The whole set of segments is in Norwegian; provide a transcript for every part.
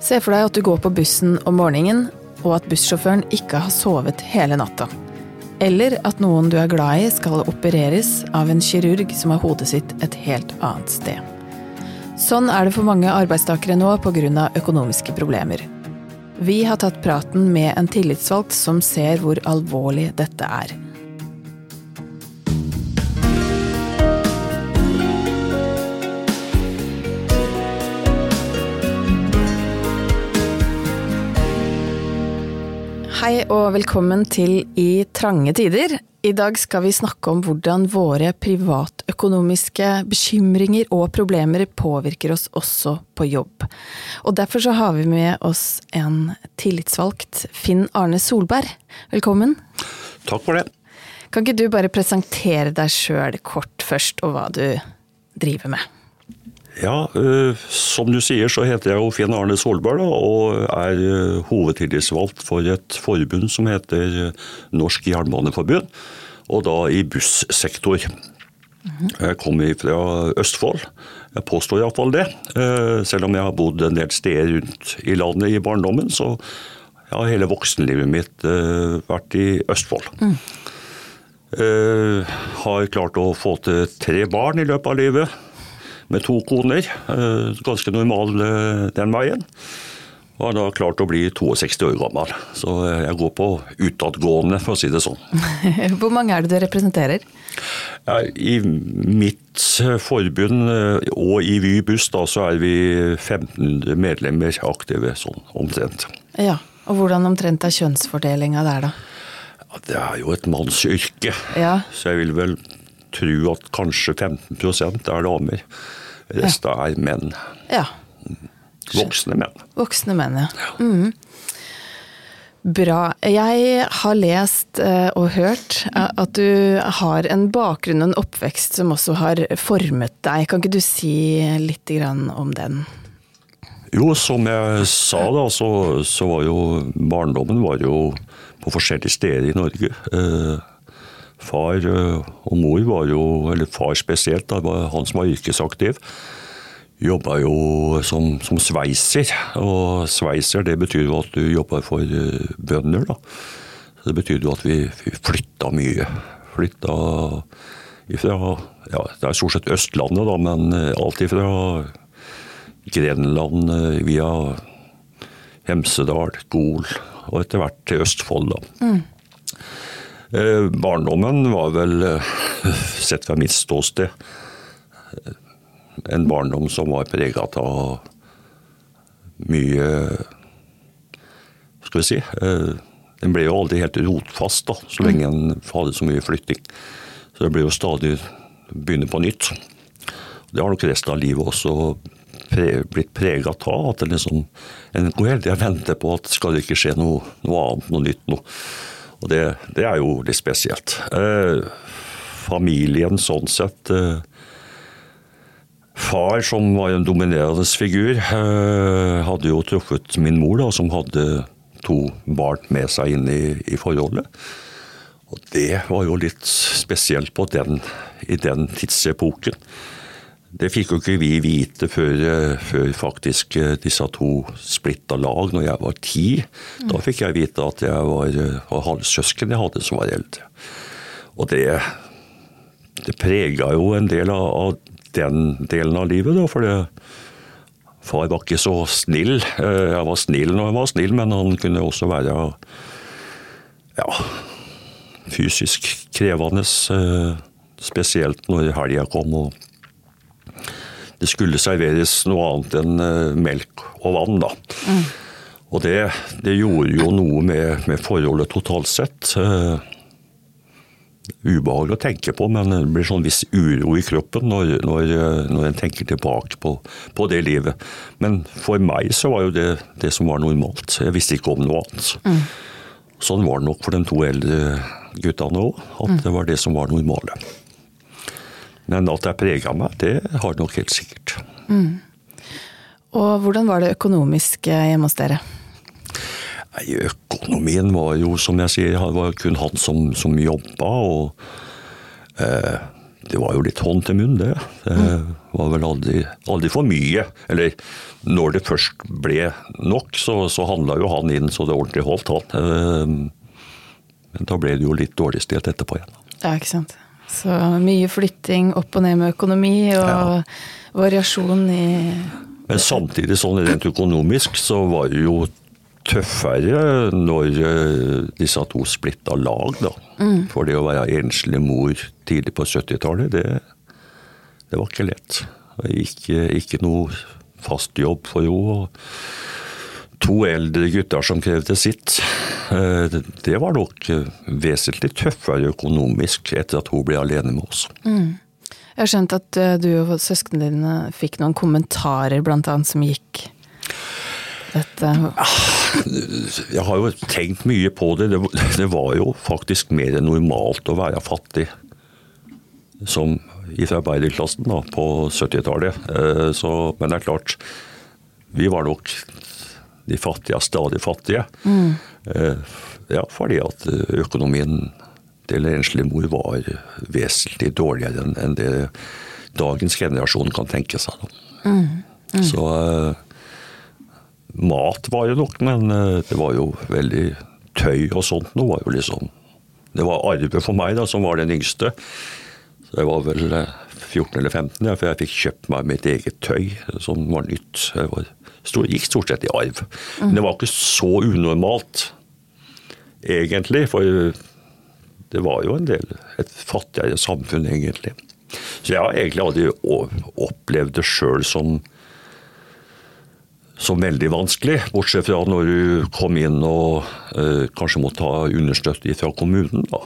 Se for deg at du går på bussen om morgenen, og at bussjåføren ikke har sovet hele natta. Eller at noen du er glad i skal opereres av en kirurg som har hodet sitt et helt annet sted. Sånn er det for mange arbeidstakere nå pga. økonomiske problemer. Vi har tatt praten med en tillitsvalgt som ser hvor alvorlig dette er. Hei og velkommen til I trange tider. I dag skal vi snakke om hvordan våre privatøkonomiske bekymringer og problemer påvirker oss også på jobb. Og derfor så har vi med oss en tillitsvalgt, Finn Arne Solberg. Velkommen. Takk for det. Kan ikke du bare presentere deg sjøl kort først, og hva du driver med? Ja, uh, som du sier så heter jeg jo Finn Arne Solberg da, og er uh, hovedtillitsvalgt for et forbund som heter Norsk Jernbaneforbund, og da i bussektor. Mm. Jeg kommer fra Østfold, jeg påstår iallfall det. Selv om jeg har bodd en del steder rundt i landet i barndommen, så har hele voksenlivet mitt vært i Østfold. Mm. har klart å få til tre barn i løpet av livet med to koner. Eh, ganske normal eh, den veien. Og har da klart å bli 62 år gammel. Så jeg går på utadgående, for å si det sånn. Hvor mange er det du representerer? I mitt forbund eh, og i Vy buss da, så er vi 1500 medlemmer aktive, sånn omtrent. Ja, Og hvordan omtrent er kjønnsfordelinga der, da? Det er jo et mannsyrke, ja. så jeg vil vel tro at kanskje 15% er damer. Resten ja. er menn. Ja. Voksne menn. Voksne menn, ja. Mm. Bra. Jeg har lest eh, og hørt eh, at du har en bakgrunn og en oppvekst som også har formet deg. Kan ikke du si litt om den? Jo, som jeg sa da, så, så var jo barndommen var jo på forskjellige steder i Norge. Far eh, og mor var jo, eller far spesielt, da, var han som var yrkesaktiv. Jobba jo som, som, sveiser, og sveiser det betyr jo at du jobber for eh, bønder. da. Så Det betyr jo at vi, vi flytta mye. Flytta ifra ja, Det er stort sett Østlandet, da, men eh, alt ifra Grenland via Hemsedal, Gol og etter hvert til Østfold. da. Mm. Eh, barndommen var vel, eh, sett fra mitt ståsted, en barndom som var prega av mye Skal vi si eh, Den ble jo aldri helt rotfast, da, så lenge en hadde så mye flytting. Så det ble jo stadig begynne på nytt. Det har nok resten av livet også pre, blitt prega av. At det liksom, en går hele tida venter på at skal det ikke skje noe, noe annet, noe nytt. noe og det, det er jo litt spesielt. Eh, familien sånn sett eh, Far, som var en dominerende figur, eh, hadde jo truffet min mor, da, som hadde to barn med seg inn i, i forholdet. Og det var jo litt spesielt den, i den tidsepoken. Det fikk jo ikke vi vite før, eh, før, faktisk eh, disse to splitta lag, når jeg var ti. Mm. Da fikk jeg vite at jeg var, var eh, halvsøsken jeg hadde som var eldre. Og det, det prega jo en del av, av, den delen av livet, da, for det, far var ikke så snill. Jeg var snill når jeg var snill, men han kunne også være ja, fysisk krevende. Spesielt når helga kom. og det skulle serveres noe annet enn eh, melk og vann, da. Mm. Og det, det, gjorde jo noe med, med forholdet totalt sett. Uh, ubehagelig å tenke på, men det blir sånn viss uro i kroppen når, når, når en tenker tilbake på, på, det livet. Men for meg så var jo det det som var normalt. Jeg visste ikke om noe annet. Mm. Sånn var det nok for de to eldre guttene òg, at mm. det var det som var normale. Men at det har prega meg, det har det nok helt sikkert. Mm. Og hvordan var det økonomisk eh, hjemme hos dere? Nei, Økonomien var jo, som jeg sier, det var kun han som, som jobba. Og eh, det var jo litt hånd til munn, det. Det var vel aldri, aldri for mye. Eller når det først ble nok, så, så handla jo han inn så det ordentlig holdt, han. Eh, men da ble det jo litt dårlig stilt etterpå igjen. Ja, ikke sant. Så mye flytting opp og ned med økonomi, og Ja. variasjon i Men samtidig, sånn rent økonomisk, så var det jo tøffere når eh, disse to splitta lag, da. For det å være enslig mor tidlig på 70-tallet, det, det var ikke lett. Ikke, ikke noe fast jobb for henne. To eldre gutter som krevde sitt. Eh, det- var nok eh, vesentlig tøffere økonomisk etter at hun ble alene med oss. Jeg har skjønt at eh, du og søsknene dine fikk noen kommentarer, blant annet, som gikk dette Jeg har jo tenkt mye på det. Det, var jo faktisk mer normalt å være fattig som fra arbeiderklassen da, på 70-tallet. Eh, Men det er klart, vi var nok de fattige er stadig fattige. Mm. Ja, fordi at økonomien til enslig mor var vesentlig dårligere enn det dagens generasjon kan tenke seg. Da. Så eh, mat var jo nok, men eh, det var jo veldig tøy og sånt noe var jo liksom Det var arve for meg, da, som var den yngste. Så jeg var vel eh, 14 eller 15, ja, for jeg fikk kjøpt meg mitt eget tøy som var nytt. Jeg var, gikk stort sett i arv. Men det var ikke så unormalt, egentlig. For det var jo en del et fattigere samfunn, egentlig. Så jeg har egentlig aldri opplevd det sjøl som som veldig vanskelig, bortsett fra når du kom inn og eh, kanskje måtte ta understøtte fra kommunen. da.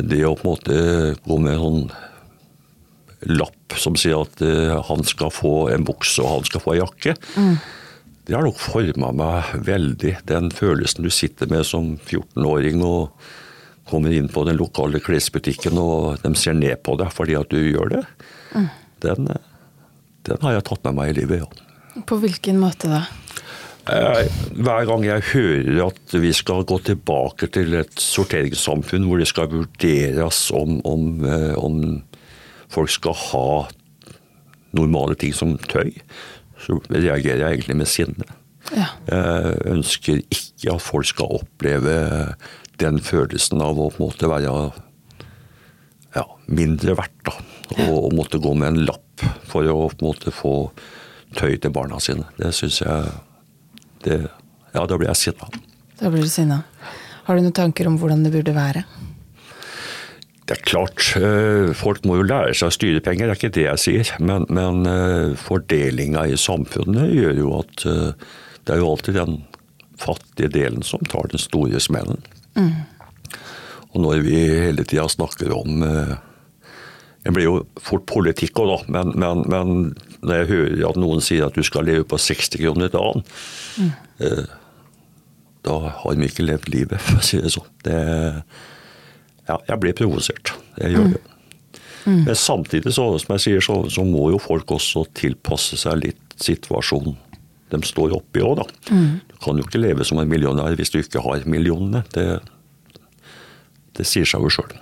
Det å på en måte gå med sånn lapp som sier at eh, han skal få en bukse og han skal få en jakke, det har nok forma meg veldig. Den følelsen du sitter med som 14-åring og kommer inn på den lokale klesbutikken og de ser ned på deg fordi at du gjør det, den, eh, den har jeg tatt med meg i livet, ja. På hvilken måte da? Eh, Hver gang jeg hører at vi skal gå tilbake til et sorteringssamfunn hvor det skal vurderes om, om, om folk skal ha normale ting som tøy, så reagerer jeg egentlig med sinne. Ja. Jeg ønsker ikke at folk skal oppleve den følelsen av å på en måte være ja, mindre verdt. Da. Og, og måtte gå med en lapp for å på en måte få tøy til barna sine. Det syns jeg det, Ja, da blir jeg sinna. Da blir du sinna. Har du noen tanker om hvordan det burde være? Det er klart, eh, folk må jo lære seg å styre penger, det er ikke det jeg sier. Men, men eh, fordelinga i samfunnet gjør jo at eh, det er jo alltid den fattige delen som tar den store smellen. Og når vi hele tida snakker om Det blir jo fort politikk òg, da. Men, men, men når jeg hører at noen sier at du skal leve på 60 kroner dagen, mm. da har vi ikke levd livet, for å si det sånn. Det, ja, jeg blir provosert. Jeg gjør det. Men samtidig, så, som jeg sier, så, så må jo folk også tilpasse seg litt situasjonen de står oppi òg, da. Du kan jo ikke leve som en millionær hvis du ikke har millionene. Det, det sier seg jo sjøl.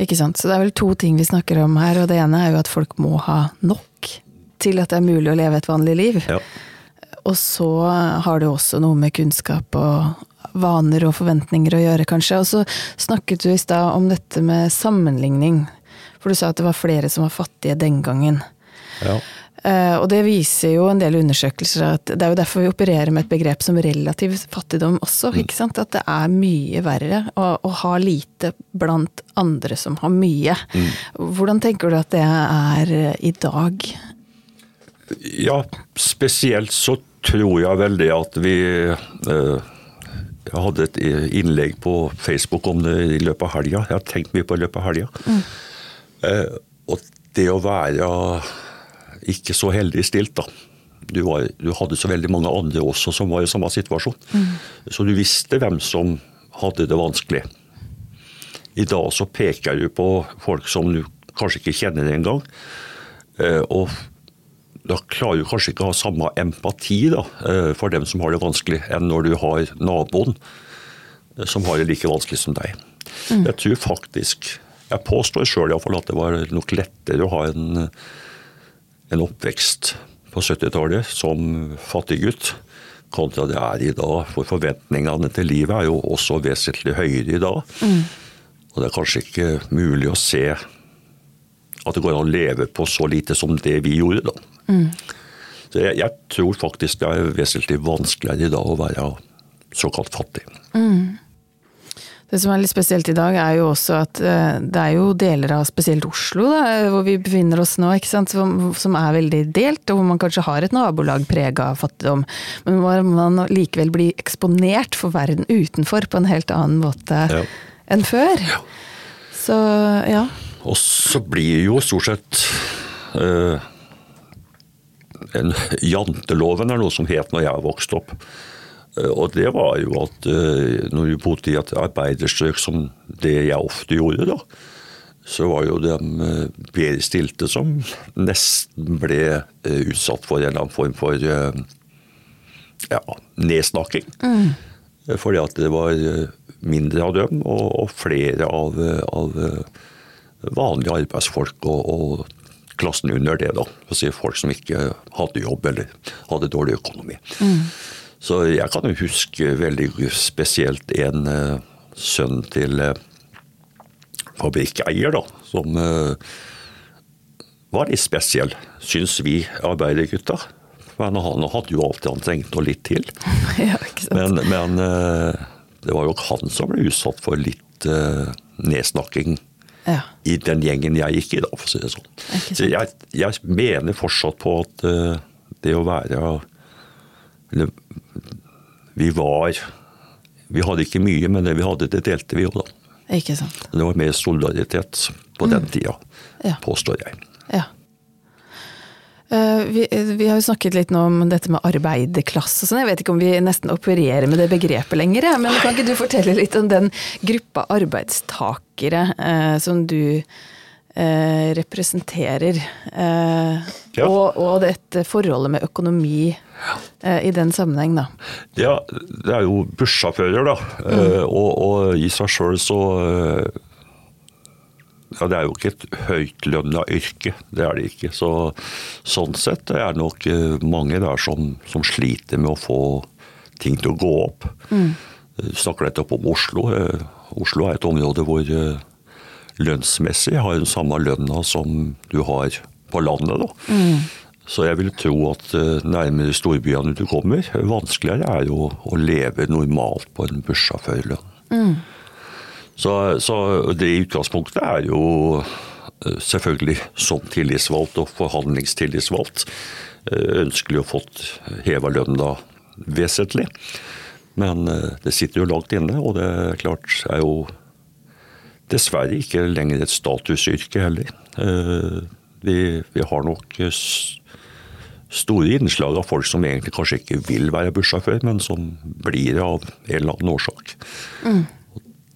Ikke sant? Så det er vel to ting vi snakker om her, og det ene er jo at folk må ha nok til at det er mulig å leve et vanlig liv. Ja. Og så har det også noe med kunnskap og vaner og forventninger å gjøre, kanskje. Og så snakket du i stad om dette med sammenligning. For du sa at det var flere som var fattige den gangen. Ja. Uh, og det viser jo en del undersøkelser at det er jo derfor vi opererer med et begrep som relativ fattigdom også. ikke sant? At det er mye verre å, å ha lite blant andre som har mye. Hvordan tenker du at det er eh, i dag? Ja, spesielt så tror jeg vel det at vi eh, Jeg hadde et innlegg på Facebook om det i løpet av helga. Jeg har tenkt mye på i løpet av helga. Eh, og det å være ikke så heldig stilt, da. Du, var, du hadde så veldig mange andre også som var i samme situasjon. Så du visste hvem som hadde det vanskelig. I dag så peker du på folk som du kanskje ikke kjenner engang. Eh, og da klarer du kanskje ikke å ha samme empati da, eh, for dem som har det vanskelig, enn når du har naboen eh, som har det like vanskelig som deg. Jeg tror faktisk jeg påstår sjøl at det var nok lettere å ha en, en oppvekst på 70-tallet som fattig gutt kontra det er i dag. For forventningene til livet er jo også vesentlig høyere i dag. Mm. Og det er kanskje ikke mulig å se at det går an å leve på så lite som det vi gjorde da. Mm. Så jeg, jeg, tror faktisk det er vesentlig vanskeligere i dag å være såkalt fattig. Mm. Det som er litt spesielt i dag, er jo også at eh, det er jo deler av spesielt Oslo, da, hvor vi befinner oss nå, som, som, er veldig delt, og hvor man kanskje har et nabolag prega av fattigdom. Men hvor man likevel blir eksponert for verden utenfor på en helt annen måte ja. enn før. Ja. Så ja. Og så blir jo stort sett eh, en Janteloven er noe som het når jeg vokste opp. Eh, og det var jo at eh, når vi bodde i et arbeiderstrøk som det jeg ofte gjorde, da, så var jo de eh, bedre stilte som nesten ble utsatt for en eller annen form for ja, nedsnakking. Mm. Fordi at det var mindre av dem og, flere av, av vanlige arbeidsfolk og, og klassen under det. da, Altså Folk som ikke hadde jobb eller hadde dårlig økonomi. Mm. Så jeg kan jo huske veldig spesielt en uh, sønn til uh, fabrikkeier, da, som uh, var litt spesiell, syns vi arbeidergutta. Men han hadde jo alltid han trengte noe litt til. ja, men, men det var jo han som ble utsatt for litt nedsnakking ja. i den gjengen jeg gikk i, da, for å si det sånn. Så jeg, jeg, mener fortsatt på at det å være eller vi var Vi hadde ikke mye, men det vi hadde, det delte vi jo, da. Ikke sant. Det var mer solidaritet på mm. den tida, ja. påstår jeg. Ja. Uh, vi, vi, har jo snakket litt nå om dette med arbeiderklasse og sånn. Jeg vet ikke om vi nesten opererer med det begrepet lenger, men kan ikke du fortelle litt om den gruppa arbeidstakere eh, som du eh, representerer? Ja. Og, og, dette forholdet med økonomi Eh, i den sammenheng, da? Ja, det er jo bussjåfører, da. Mm. Eh, og, og, i seg sjøl så eh, ja, Det er jo ikke et høytlønna yrke, det er det ikke. Så, sånn sett det er nok mange der som, som, sliter med å få ting til å gå opp. Mm. Snakker nettopp om Oslo. Oslo er et område hvor lønnsmessig har den samme lønna som du har på landet. da. Mm. Så jeg vil tro at eh, nærmere storbyene du kommer, vanskeligere er jo å leve normalt på en bussjåførlønn. Mm. Så, så, det utgangspunktet er jo eh, selvfølgelig som tillitsvalgt og forhandlingstillitsvalgt eh, ønskelig å fått heva lønna vesentlig. Men det sitter jo langt inne, og det er klart er jo dessverre ikke lenger et statusyrke heller. Vi, vi har nok store innslag av folk som egentlig kanskje ikke vil være bussjåfør, men som blir det av en eller annen årsak. Mm.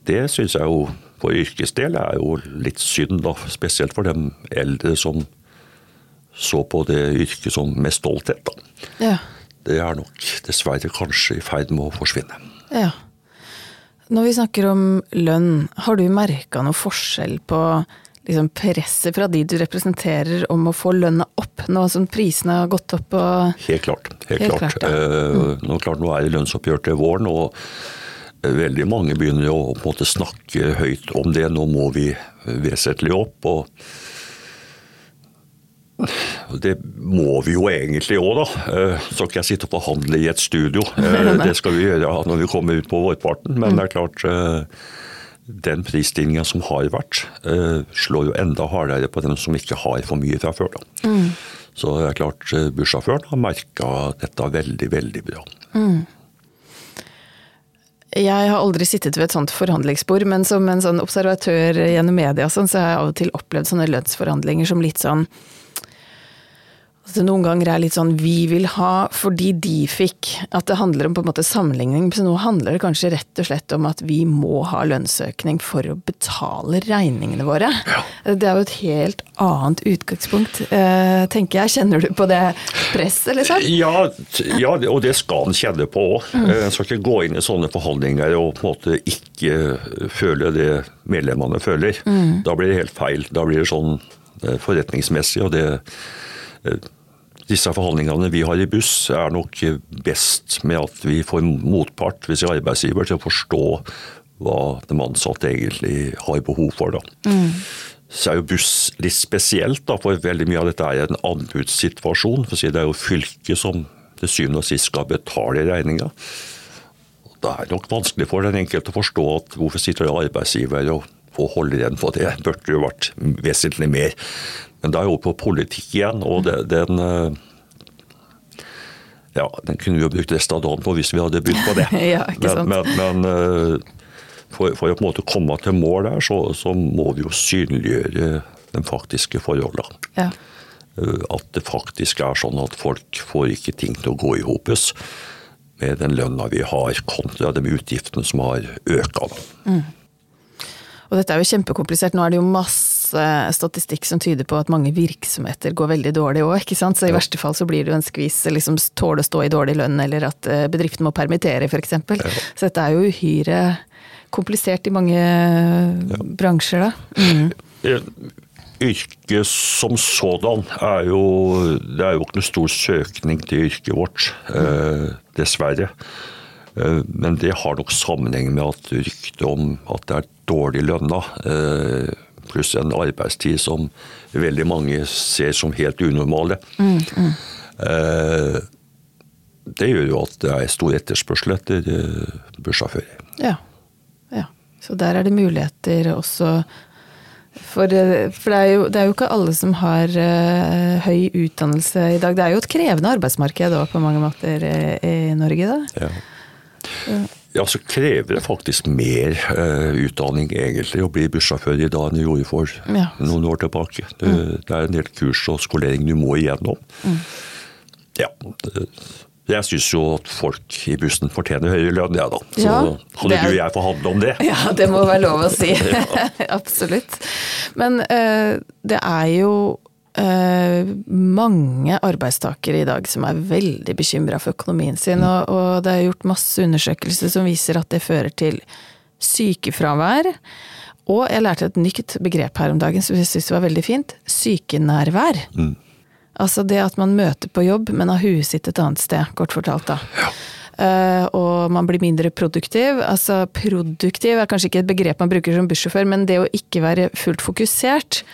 Det syns jeg jo for yrkesdel er jo litt synd, da. Spesielt for dem eldre som så på det yrket som med stolthet. da. Ja. Det er nok dessverre kanskje i ferd med å forsvinne. Ja. Når vi snakker om lønn, har du merka noe forskjell på liksom presset fra de du representerer om å få lønna opp, nå som prisene har gått opp? helt klart. Helt, helt klart. klart ja. mm. nå, klart nå er det lønnsoppgjør til våren, og veldig mange begynner å på en måte snakke høyt om det. Nå må vi vesentlig opp. og det må vi jo egentlig òg, da. Eh, så kan jeg sitte og forhandle i et studio. Det skal vi gjøre når vi kommer ut på vårparten. Men det er klart den prisstigninga som har vært, eh, slår jo enda hardere på dem som ikke har for mye fra før. Mm. Så det er klart eh, bussjåføren har merka dette veldig, veldig bra. Mm. Jeg har aldri sittet ved et sånt forhandlingsbord, men som en sånn observatør gjennom media sånn, så har jeg av og til opplevd sånne lønnsforhandlinger som litt sånn Det noen ganger er litt sånn 'vi vil ha fordi de fikk'. At det handler om på en måte sammenligning. Så nå handler det kanskje rett og slett om at vi må ha lønnsøkning for å betale regningene våre. Ja. Det er jo et helt annet utgangspunkt, eh, tenker jeg. Kjenner du på det presset, liksom? Ja, ja, og det skal en kjenne på òg. En skal ikke gå inn i sånne forhandlinger og på en måte ikke føle det medlemmene føler. Da blir det helt feil. Da blir det sånn eh, forretningsmessig. og det eh, disse forhandlingene vi har i buss, er nok best med at vi får motpart, hvis vi er arbeidsgiver, til å forstå hva de ansatte egentlig har behov for. Da. Så er jo buss litt spesielt, da, for veldig mye av dette er en anbudssituasjon. For å si, det er jo fylket som til syvende og sist skal betale regninga. Det er nok vanskelig for den enkelte å forstå at hvorfor sitter det arbeidsgiver og får holde igjen på det. Burde jo vært vesentlig mer. Men da er jeg over på politikk igjen, og det, den eh, Ja, den kunne vi jo brukt resten av dagen på hvis vi hadde begynt på det. Ja. Men, men, men eh, for, for å på en måte komme til mål der, så, så må vi jo synliggjøre de faktiske forholdene. Ja. Eh, At det faktisk er sånn at folk får ikke ting til å gå i hopes med den lønna vi har, kontra de utgiftene som har økt. da. Og dette er jo kjempekomplisert. Nå er det jo masse statistikk som tyder på at mange virksomheter går veldig dårlig òg, ikke sant. Så i Ja. verste fall så blir det jo en skvis liksom tåle å stå i dårlig lønn, eller at eh, bedriften må permittere, f.eks. Så dette er jo uhyre komplisert i mange bransjer, da. Mm. Eh, Yrket som sådan er jo Det er jo ikke noe stor søkning til yrket vårt, eh, dessverre. Eh, Men det har nok sammenheng med at ryktet om at det er dårlig lønna, eh, pluss en arbeidstid som veldig mange ser som helt unormale, eh, det gjør jo at det er stor etterspørsel etter bussjåfører. Ja. ja. Så der er det muligheter også for, for det, er jo, det er jo ikke alle som har uh, høy utdannelse i dag. Det er jo et krevende arbeidsmarked òg på mange måter i, i Norge, da. Ja. Ja, så krever det faktisk mer uh, utdanning egentlig å bli bussjåfør i dag enn du gjorde for Ja. noen år tilbake. Det, det er en del kurs og skolering du må igjennom. Ja, jeg syns jo at folk i bussen fortjener høyere lønn, jeg da. Så Ja, du og jeg forhandle om det. Ja, det må være lov å si. Absolutt. Men uh, det er jo eh, mange arbeidstakere i dag som er veldig bekymra for økonomien sin, og, og det er gjort masse undersøkelser som viser at det fører til sykefravær. Og jeg lærte et nytt begrep her om dagen som jeg syntes var veldig fint. Sykenærvær. Altså det at man møter på jobb, men har huet sitt et annet sted, kort fortalt da. Eh, og man blir mindre produktiv. Altså produktiv er kanskje ikke et begrep man bruker som bussjåfør, men det å ikke være fullt fokusert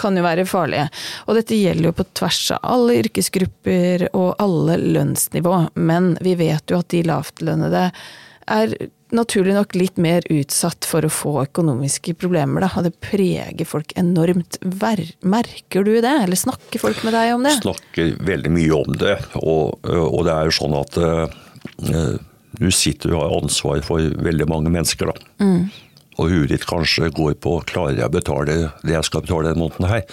kan jo være farlige. Og dette gjelder jo på tvers av alle yrkesgrupper og alle lønnsnivå, men vi vet jo at de lavtlønnede er naturlig nok litt mer utsatt for å få økonomiske problemer, da. Og det preger folk enormt. Merker du det, eller snakker folk med deg om det? snakker veldig mye om det. Og, og det er jo sånn at uh, du sitter og har ansvar for veldig mange mennesker. da. Og huet ditt kanskje går på klarer jeg å betale det jeg skal betale denne måneden her.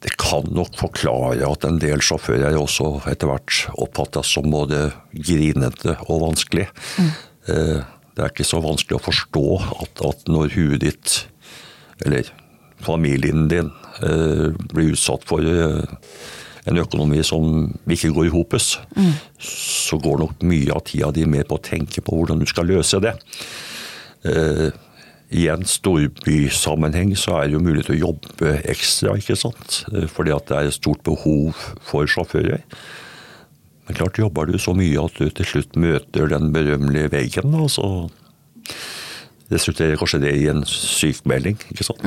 Det kan nok forklare at en del sjåfører også etter hvert oppfattes som både grinete og vanskelig. Mm. Det er ikke så vanskelig å forstå at, at når huet ditt, eller familien din, eh, blir utsatt for eh, en økonomi som ikke går i hopes, så går nok mye av tida di med på å tenke på hvordan du skal løse det. Eh, I en storbysammenheng så er det jo mulig til å jobbe ekstra, ikke sant. Eh, Fordi at det er et stort behov for sjåfører. Men klart jobber du så mye at du til slutt møter den berømmelige veggen, da, så resulterer kanskje det i en sykmelding. ikke sant?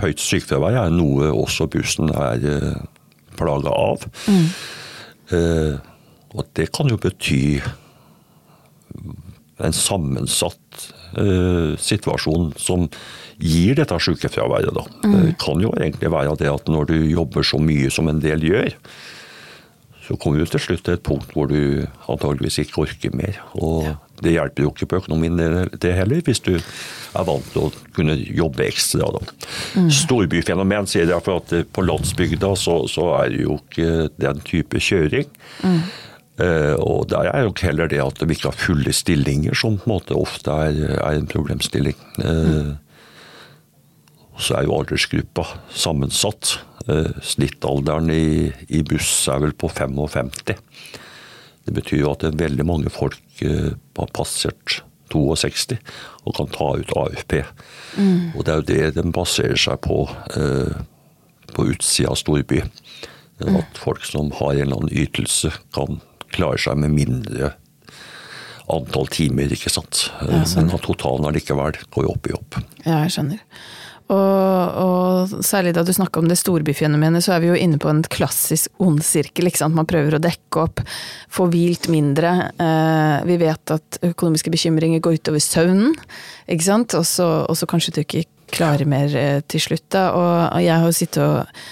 Høyt sykefravær er noe også bussen er eh, plaga av. Eh, og det kan jo bety en sammensatt uh, situasjon som gir dette sykefraværet. Da. Det kan jo egentlig være det at når du jobber så mye som en del gjør, så kommer du til slutt til et punkt hvor du antageligvis ikke orker mer. Og ja. det hjelper jo ikke på økonomien det heller, hvis du er vant til å kunne jobbe ekstra. Da. Mm. Storbyfenomen sier jeg for at på landsbygda så, så, er det jo ikke den type kjøring. Mm. Uh, og der er jo heller det at de ikke har fulle stillinger, som på en måte ofte er, er en problemstilling. Mm. Så er jo aldersgruppa sammensatt. Uh, snittalderen i, i, buss er vel på 55. Det betyr jo at det er veldig mange folk har passert 62 og kan ta ut AFP. Mm. Og det er jo det den baserer seg på på utsida av storby. Mm. At folk som har en eller annen ytelse, kan klare seg med mindre antall timer, ikke sant. Ja, Men at totalen allikevel går opp i opp. Ja, jeg skjønner. Og, og, særlig da du snakka om det storbyfenomenet, så er vi jo inne på en klassisk ond sirkel. ikke sant? Man prøver å dekke opp, få hvilt mindre. Eh, vi vet at økonomiske bekymringer går utover søvnen, ikke sant. Og så kanskje du ikke klarer mer eh, til slutt, da. Og, og jeg har jo sittet og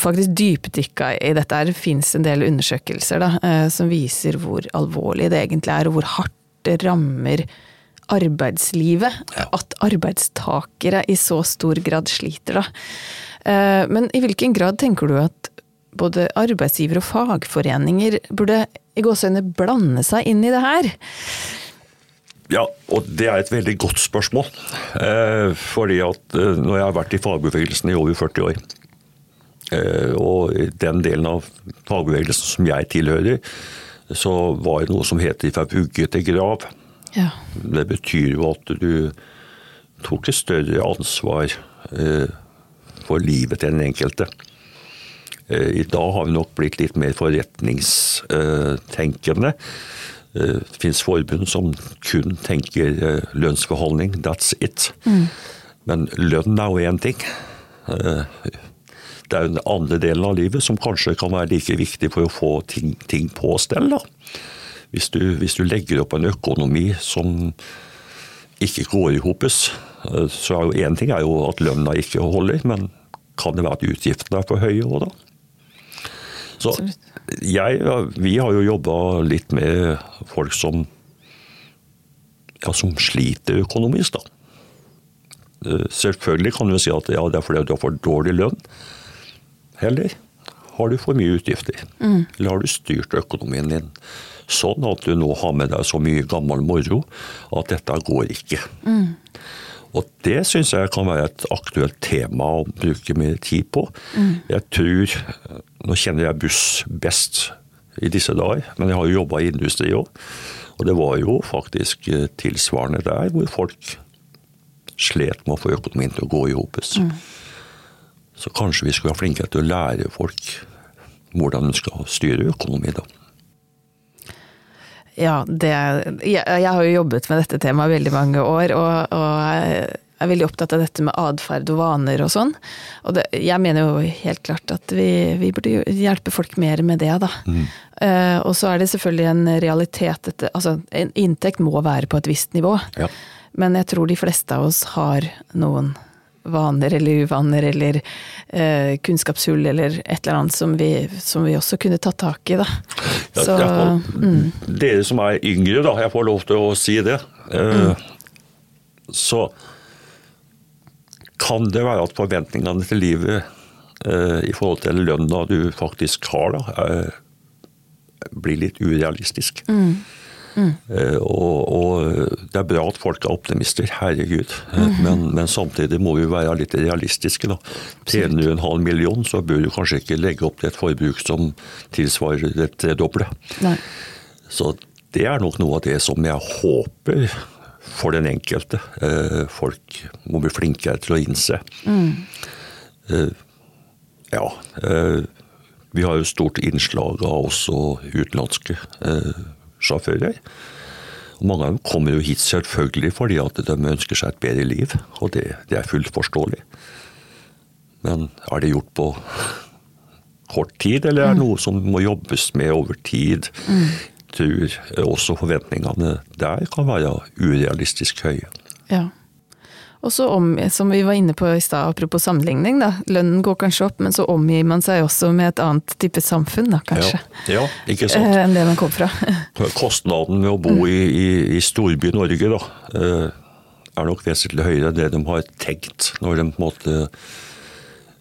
faktisk dypdykka i dette. Det fins en del undersøkelser da, eh, som viser hvor alvorlig det egentlig er, og hvor hardt det rammer arbeidslivet. Ja. At arbeidstakere i så stor grad sliter, da. Eh, men i hvilken grad tenker du at både arbeidsgiver og fagforeninger burde i gåseøyne blande seg inn i det her? Ja, og det er et veldig godt spørsmål. Eh, fordi at når jeg har vært i fagbevegelsen i over 40 år, og i den delen av fagbevegelsen som jeg tilhører, så var det noe som heter 'fra vugge til grav'. Ja. Det betyr jo at du tok et større ansvar eh, for livet til den enkelte. Eh, I dag har vi nok blitt litt mer forretningstenkende. Det fins forbund som kun tenker lønnsforholdning, that's it. Mm. Men lønn er jo én ting det er den andre delen av livet som kanskje kan være like viktig for å få ting, ting på stell. Hvis du, hvis du, legger opp en økonomi som ikke går i hopes, eh, så er jo én ting er jo at lønna ikke holder, men kan det være at utgiftene er for høye òg, da? Så jeg, vi har jo jobba litt med folk som, ja, som sliter økonomisk, da. Eh, selvfølgelig kan du si at ja, det er fordi du har for dårlig lønn. Eller har du for mye utgifter? Mm. Eller har du styrt økonomien din sånn at du nå har med deg så mye gammel moro at dette går ikke? Mm. Og det syns jeg kan være et aktuelt tema å bruke mer tid på. Mm. Jeg tror Nå kjenner jeg buss best i disse dager, men jeg har jo jobba i industri òg. Og det var jo faktisk tilsvarende der, hvor folk slet med å få økonomien til å gå i hopes. Mm. Så kanskje vi skulle være flinkere til å lære folk hvordan de skal styre økonomi, da. Ja, det, jeg, jeg, har jo jobbet med dette temaet veldig mange år, og, og er veldig opptatt av dette med atferd og vaner og sånn. Og det, jeg mener jo helt klart at vi, vi, burde hjelpe folk mer med det, da. Mm. Uh, og så er det selvfølgelig en realitet dette, Altså, en inntekt må være på et visst nivå. Ja. Men jeg tror de fleste av oss har noen vaner eller uvaner eller eh, kunnskapshull eller et eller annet som vi, som vi også kunne tatt tak i. Da. Ja, Så, får, mm. Dere som er yngre, da, jeg får lov til å si det. Eh, mm. Så kan det være at forventningene til livet eh, i forhold til lønna du faktisk har, da, eh, blir litt urealistisk. Mm. Mm. Og, og, det er bra at folk er optimister, herregud. Mm. Men, men, samtidig må vi være litt realistiske. da. Tjener du en halv million, så bør du kanskje ikke legge opp til et forbruk som tilsvarer det tredoble. Så det er nok noe av det som jeg håper for den enkelte. Eh, folk må bli flinkere til å innse. Mm. Ja. Vi har jo stort innslag av også utenlandske sjåfører. Mange av dem kommer jo hit selvfølgelig fordi at de ønsker seg et bedre liv, og det, det er fullt forståelig. Men er det gjort på kort tid, eller er det mm. noe som må jobbes med over tid? Mm. Jeg tror også forventningene der kan være urealistisk høye. Ja. Og så om, som vi var inne på i stad, apropos sammenligning, da. Lønnen går kanskje opp, men så omgir man seg også med et annet type samfunn, da, kanskje. Ja, ja ikke sant. Eh, enn det man kom fra. Kostnaden med å bo i, i, i storby Norge, da, eh, er nok vesentlig høyere enn det de har tenkt når de på en måte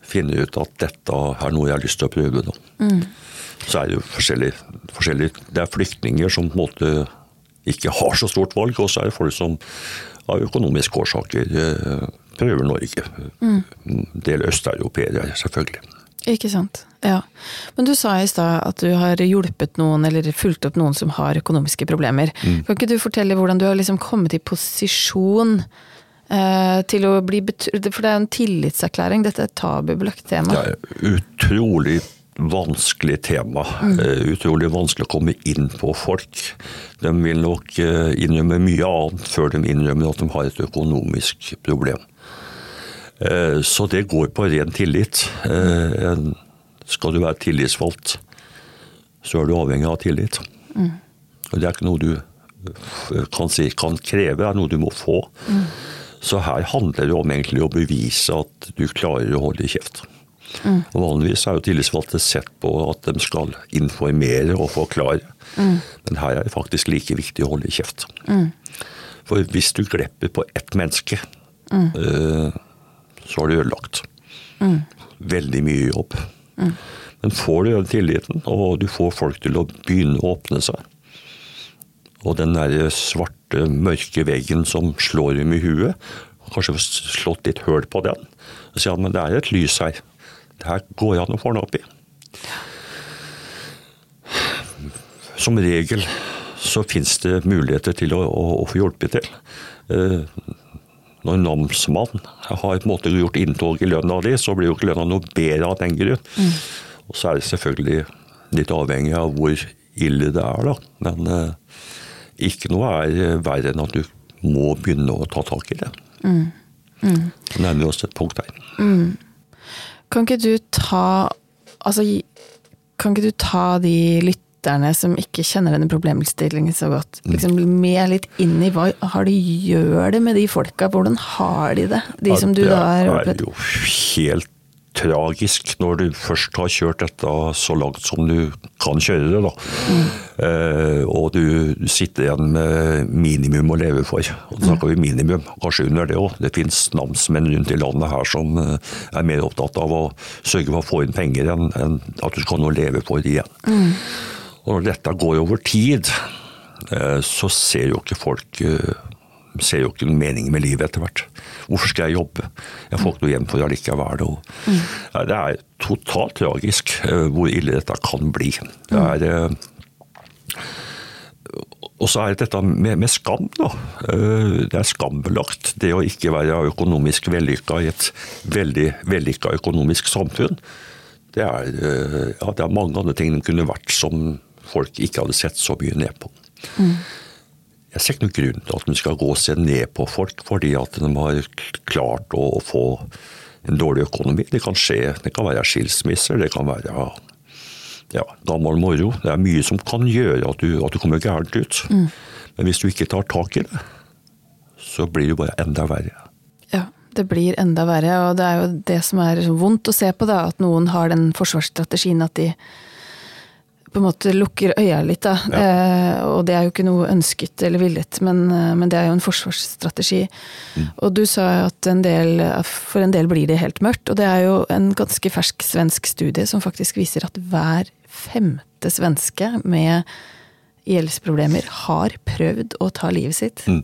finner ut at dette er noe jeg har lyst til å prøve. Da. Mm. Så er det jo forskjellig, forskjellig Det er flyktninger som på en måte ikke har så stort valg, og så er det folk som av økonomiske årsaker eh, prøver Norge. Mm. En del østeuropeere, selvfølgelig. Ikke sant. Ja. Men du sa i stad at du har hjulpet noen, eller fulgt opp noen som har økonomiske problemer. Mm. Kan ikke du fortelle hvordan du har liksom kommet i posisjon eh, til å bli betrodd For det er en tillitserklæring, dette er et tabubelagt tema. Det er utrolig vanskelig tema. Mm. Utrolig vanskelig å komme inn på folk. De vil nok uh, innrømme mye annet før de innrømmer at de har et økonomisk problem. Uh, så det går på ren tillit. Skal du være tillitsvalgt, så er du avhengig av tillit. Mm. Og det er ikke noe du kan, si, kan kreve, det er noe du må få. Mm. Så her handler det om egentlig å bevise at du klarer å holde kjeft. Mm. Vanligvis er jo tillitsvalgte sett på at de skal informere og forklare. Mm. Men her er det faktisk like viktig å holde kjeft. Mm. For hvis du glepper på ett menneske, øh, så har du ødelagt. Mm. Veldig mye jobb. Mm. Men får du den tilliten, og du får folk til å begynne å åpne seg, og den der svarte, mørke veggen som slår dem i huet, kanskje slått litt høl på den, og sier at men det er et lys her. Det her går an å få den opp i. Som regel så finnes det muligheter til å, å, å få hjulpet til. Eh, når en namsmann har på en måte gjort inntog i lønna di, så blir jo ikke lønna noe bedre av den grunn. Mm. Og så er det selvfølgelig litt avhengig av hvor ille det er, da. Men eh, ikke noe er verre enn at du må begynne å ta tak i det. Mm. Mm. nærmer oss et punkt der. Mm. Kan ikke du ta Altså, kan ikke du ta de lytterne som ikke kjenner denne problemstillingen så godt, mm. liksom med litt inn i hva har de gjør det med de folka? Hvordan har de det? De som du da har opplevd? Det er jo helt tragisk når du først har kjørt dette så langt som du kan kjøre det. da. Mm. Eh, og du sitter igjen med minimum å leve for. Og da snakker vi minimum, kanskje under det òg. Det finnes namsmenn rundt i landet her som eh, er mer opptatt av å sørge for å få inn penger enn at du skal ha noe å leve for igjen. Mm. Og når dette går over tid, eh, så ser jo ikke folk eh, ser jo ikke noen mening med livet etter hvert. Hvorfor skal jeg jobbe? Jeg får ikke noe hjem for allikevel. Mm. det er totalt tragisk uh, hvor ille dette kan bli. Det er uh, og så er det dette med, med skam, da. Uh, det er skambelagt. Det å ikke være økonomisk vellykka i et veldig vellykka økonomisk samfunn. Det er, ja, det er mange andre ting det kunne vært som folk ikke hadde sett så mye ned på. Mm. Jeg ser ikke noen grunn til at vi skal gå og se ned på folk fordi at de har klart å få en dårlig økonomi. Det kan skje. Det kan være skilsmisser, det kan være ja, gammel moro. Det er mye som kan gjøre at du, at du kommer gærent ut. Mm. Men hvis du ikke tar tak i det, så blir det bare enda verre. Ja, det blir enda verre. Og det er jo det som er vondt å se på, da. At noen har den forsvarsstrategien at de på en måte lukker øya litt, da. Ja. Eh, og det er jo ikke noe ønsket eller villet, men, eh, men det er jo en forsvarsstrategi. Mm. Og du sa at en del, for en del blir det helt mørkt, og det er jo en ganske fersk svensk studie som faktisk viser at hver femte svenske med gjeldsproblemer har prøvd å ta livet sitt. Mm.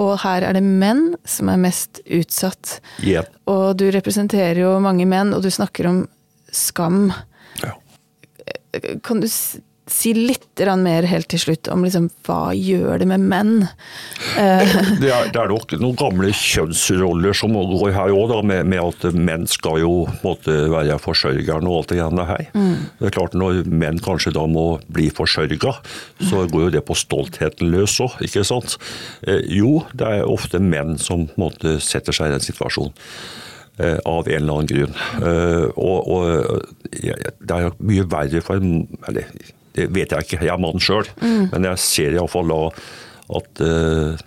Og her er det menn som er mest utsatt. Yeah. Og du representerer jo mange menn, og du snakker om skam. Kan du si litt mer helt til slutt om liksom, hva gjør det med menn? Eh. Det er, det er nok noen gamle kjønnsroller som går her òg, med, med, at menn skal jo måtte være forsørgeren og alt det greiene her. Mm. Det er klart Når menn kanskje da må bli forsørga, så går jo det på stoltheten løs òg, ikke sant. Eh, jo, det er ofte menn som måtte setter seg i den situasjonen. Eh, av en eller annen grunn. Eh, og, og det er mye verre for Eller det vet jeg ikke, jeg er mann sjøl, mm. men jeg ser iallfall da at uh,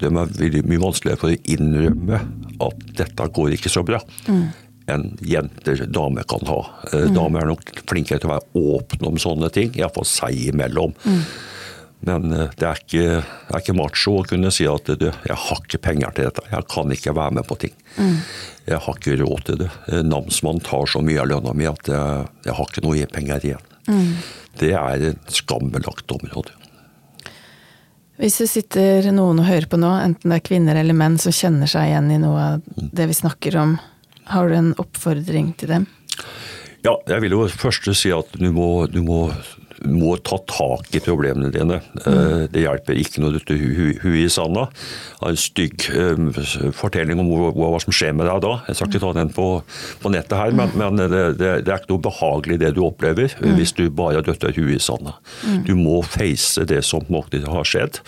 de er veldig mye vanskeligere for å innrømme at dette går ikke så bra. enn jenter, damer kan ha. Mm. Damer er nok flinkere til å være åpne om sånne ting, iallfall seg imellom. Men eh, det er, ikke, det er ikke macho å kunne si at du, jeg har ikke penger til dette, jeg kan ikke være med på ting. Jeg har ikke råd til det. Eh, Namsmannen tar så mye av lønna mi at jeg, jeg har ikke noe penger igjen. Det er et skambelagt område. Hvis det sitter noen og hører på nå, enten det er kvinner eller menn som kjenner seg igjen i noe av det vi snakker om, har du en oppfordring til dem? Ja, jeg vil jo først si at du må, du må, må ta tak i problemene dine. Eh, Det hjelper ikke når du hu- huet i sanda. En stygg eh, fortelling om hva, som skjer med deg da. Jeg skal ikke ta den på, på nettet her, men, men det, det, det er ikke noe behagelig det du opplever hvis du bare dytter huet i sanda. Du må face det som har skjedd.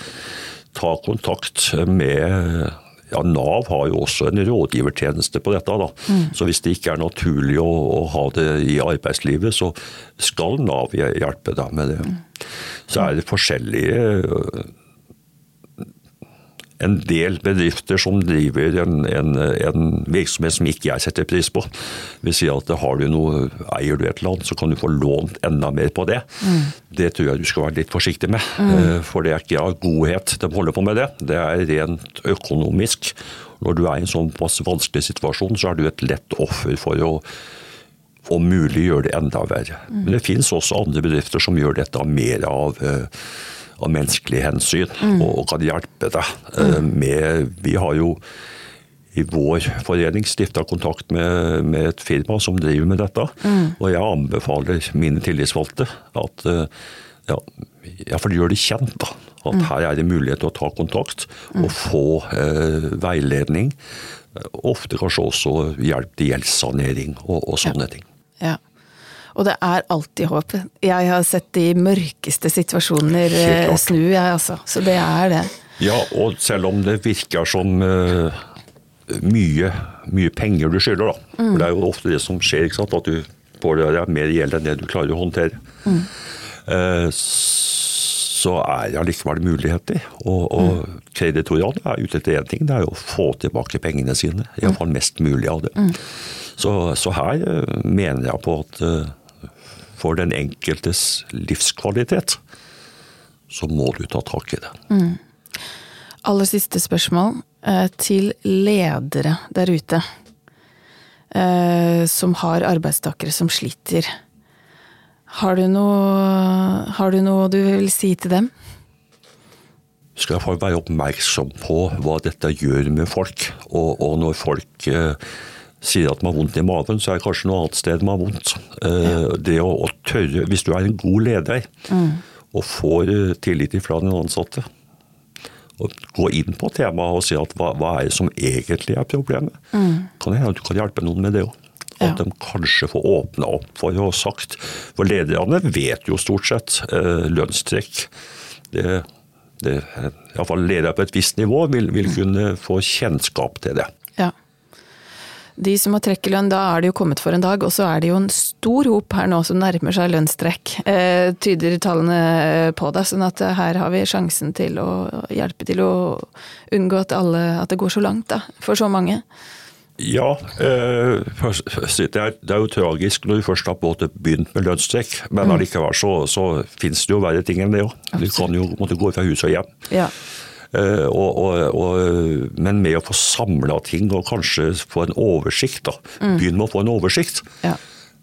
Ta kontakt med ja, Nav har jo også en rådgivertjeneste på dette. da. Så hvis det ikke er naturlig å, å ha det i arbeidslivet, så skal Nav hjelpe deg med det. Så er det forskjellige en del bedrifter som driver en, en, en virksomhet som ikke jeg setter pris på. Vil si at har du noe, eier du et eller annet, så kan du få lånt enda mer på det. Det tror jeg du skal være litt forsiktig med. Mm. For det er ikke av godhet de holder på med det. Det er rent økonomisk. Når du er i en sånn vanskelig situasjon, så er du et lett offer for å om mulig gjøre det enda verre. Men det finnes også andre bedrifter som gjør dette mer av, eh, av menneskelig hensyn, og, og kan hjelpe deg mm. med Vi har jo i vår forening stifta kontakt med, med et firma som driver med dette. Og jeg anbefaler mine tillitsvalgte at ja, ja, iallfall gjør det kjent. da, At her er det mulighet til å ta kontakt og få eh, veiledning. Eh, Ofte kanskje også hjelp til gjeldssanering og, og sånne ting. Ja. Og det er alltid håp. Jeg har sett de mørkeste situasjoner eh, snu, jeg altså. Så det er det. Ja, og selv om det virker som uh, mye, mye penger du skylder, da. For det er jo ofte det som skjer, ikke sant? at du får det mer gjeld enn det du klarer å håndtere. Eh, så er det allikevel muligheter. Og, og kreditorene er ute etter én ting, det er jo å få tilbake pengene sine. Iallfall mest mulig av det. Så, så her mener jeg på at for den enkeltes livskvalitet, så må du ta tak i det. Aller siste spørsmål eh, til ledere der ute. eh, Som har arbeidstakere som sliter. Har du noe, har du noe du vil si til dem? skal iallfall være oppmerksom på hva dette gjør med folk. Og, og når folk eh, sier at man har vondt i maven, så er det kanskje noe annet sted man har vondt. Eh, Det å, å tørre, Hvis du er en god leder og får eh, tillit fra den ansatte, og gå inn på temaet og si at hva, hva er det som egentlig er problemet, kan det hende du kan hjelpe noen med det òg. At Ja. de kanskje får åpna opp for å ha sagt For lederne vet jo stort sett eh, lønnstrekk. Det, det, Iallfall ledere på et visst nivå vil, vil kunne få kjennskap til det. Ja. De som har trekkelønn, da er det jo kommet for en dag, og så er det jo en stor hop her nå som nærmer seg lønnstrekk. Eh, tyder tallene på det, sånn at eh, her har vi sjansen til å hjelpe til å unngå at, alle, at det går så langt da, for så mange. Ja, eh, det, er, det er jo tragisk når du først har begynt med lønnstrekk, men allikevel så, så finnes det jo verre ting enn det òg. Du kan jo måtte gå fra hus og hjem. Ja. Eh, og, og, og, men med å få samla ting og kanskje få en oversikt, da. Begynn med å få en oversikt. Ja.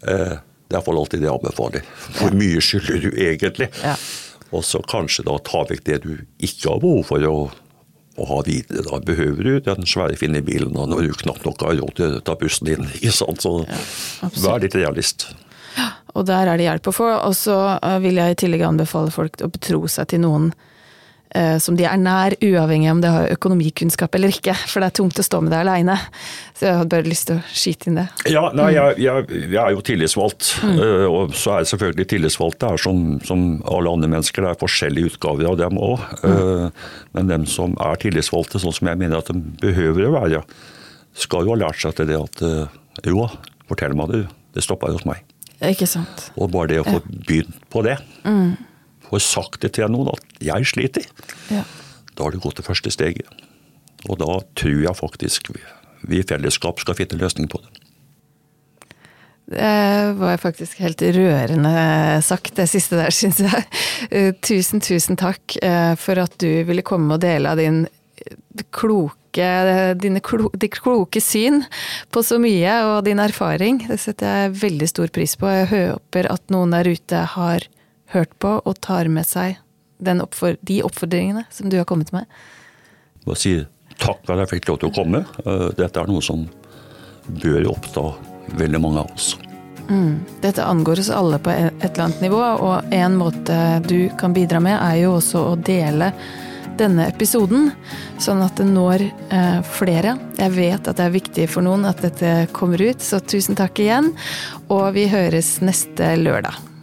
Eh, det er iallfall alltid det jeg anbefaler. Hvor mye skylder du egentlig? Ja. Og så kanskje da ta vekk det du ikke har behov for å, å ha videre. Da behøver du den svære, fine bilen når du knapt nok har råd til å ta bussen din. ikke sant? Så ja, vær litt realist. Og der er det hjelp å få. Og så eh, vil jeg i tillegg anbefale folk å betro seg til noen som de er nær, uavhengig om de har økonomikunnskap eller ikke. For det er tungt å stå med det aleine. Så jeg hadde bare lyst til å skyte inn det. Ja, nei, jeg, jeg, jeg er jo tillitsvalgt, eh, og så er selvfølgelig tillitsvalgte er som, som alle andre mennesker. Det er forskjellige utgaver av dem òg. Men dem som er tillitsvalgte, sånn som jeg mener at de behøver å være, skal jo ha lært seg til det at eh, jo, fortell meg det, det stopper hos meg. Ikke sant. Og bare det å få begynt på det, få sagt det til noen at jeg sliter, Ja. da har du gått det første steget. Og da tror jeg faktisk vi i fellesskap skal finne løsning på det. Det var faktisk helt rørende sagt, det siste der, syns jeg. Eh, tusen, tusen takk eh, for at du ville komme og dele av din kloke, dine klo, de kloke syn på så mye, og din erfaring. Det setter jeg veldig stor pris på. Jeg håper at noen der ute har hørt på og tar med seg oppfor, de oppfordringene som du har kommet med. Jeg si takk for at jeg fikk lov til å komme. Eh, dette er noe som bør oppta veldig mange av oss. Mm. Dette angår oss alle på et eller annet nivå, og en måte du kan bidra med, er jo også å dele denne episoden, sånn at det når eh, flere. Jeg vet at det er viktig for noen at dette kommer ut, så tusen takk igjen. Og vi høres neste lørdag.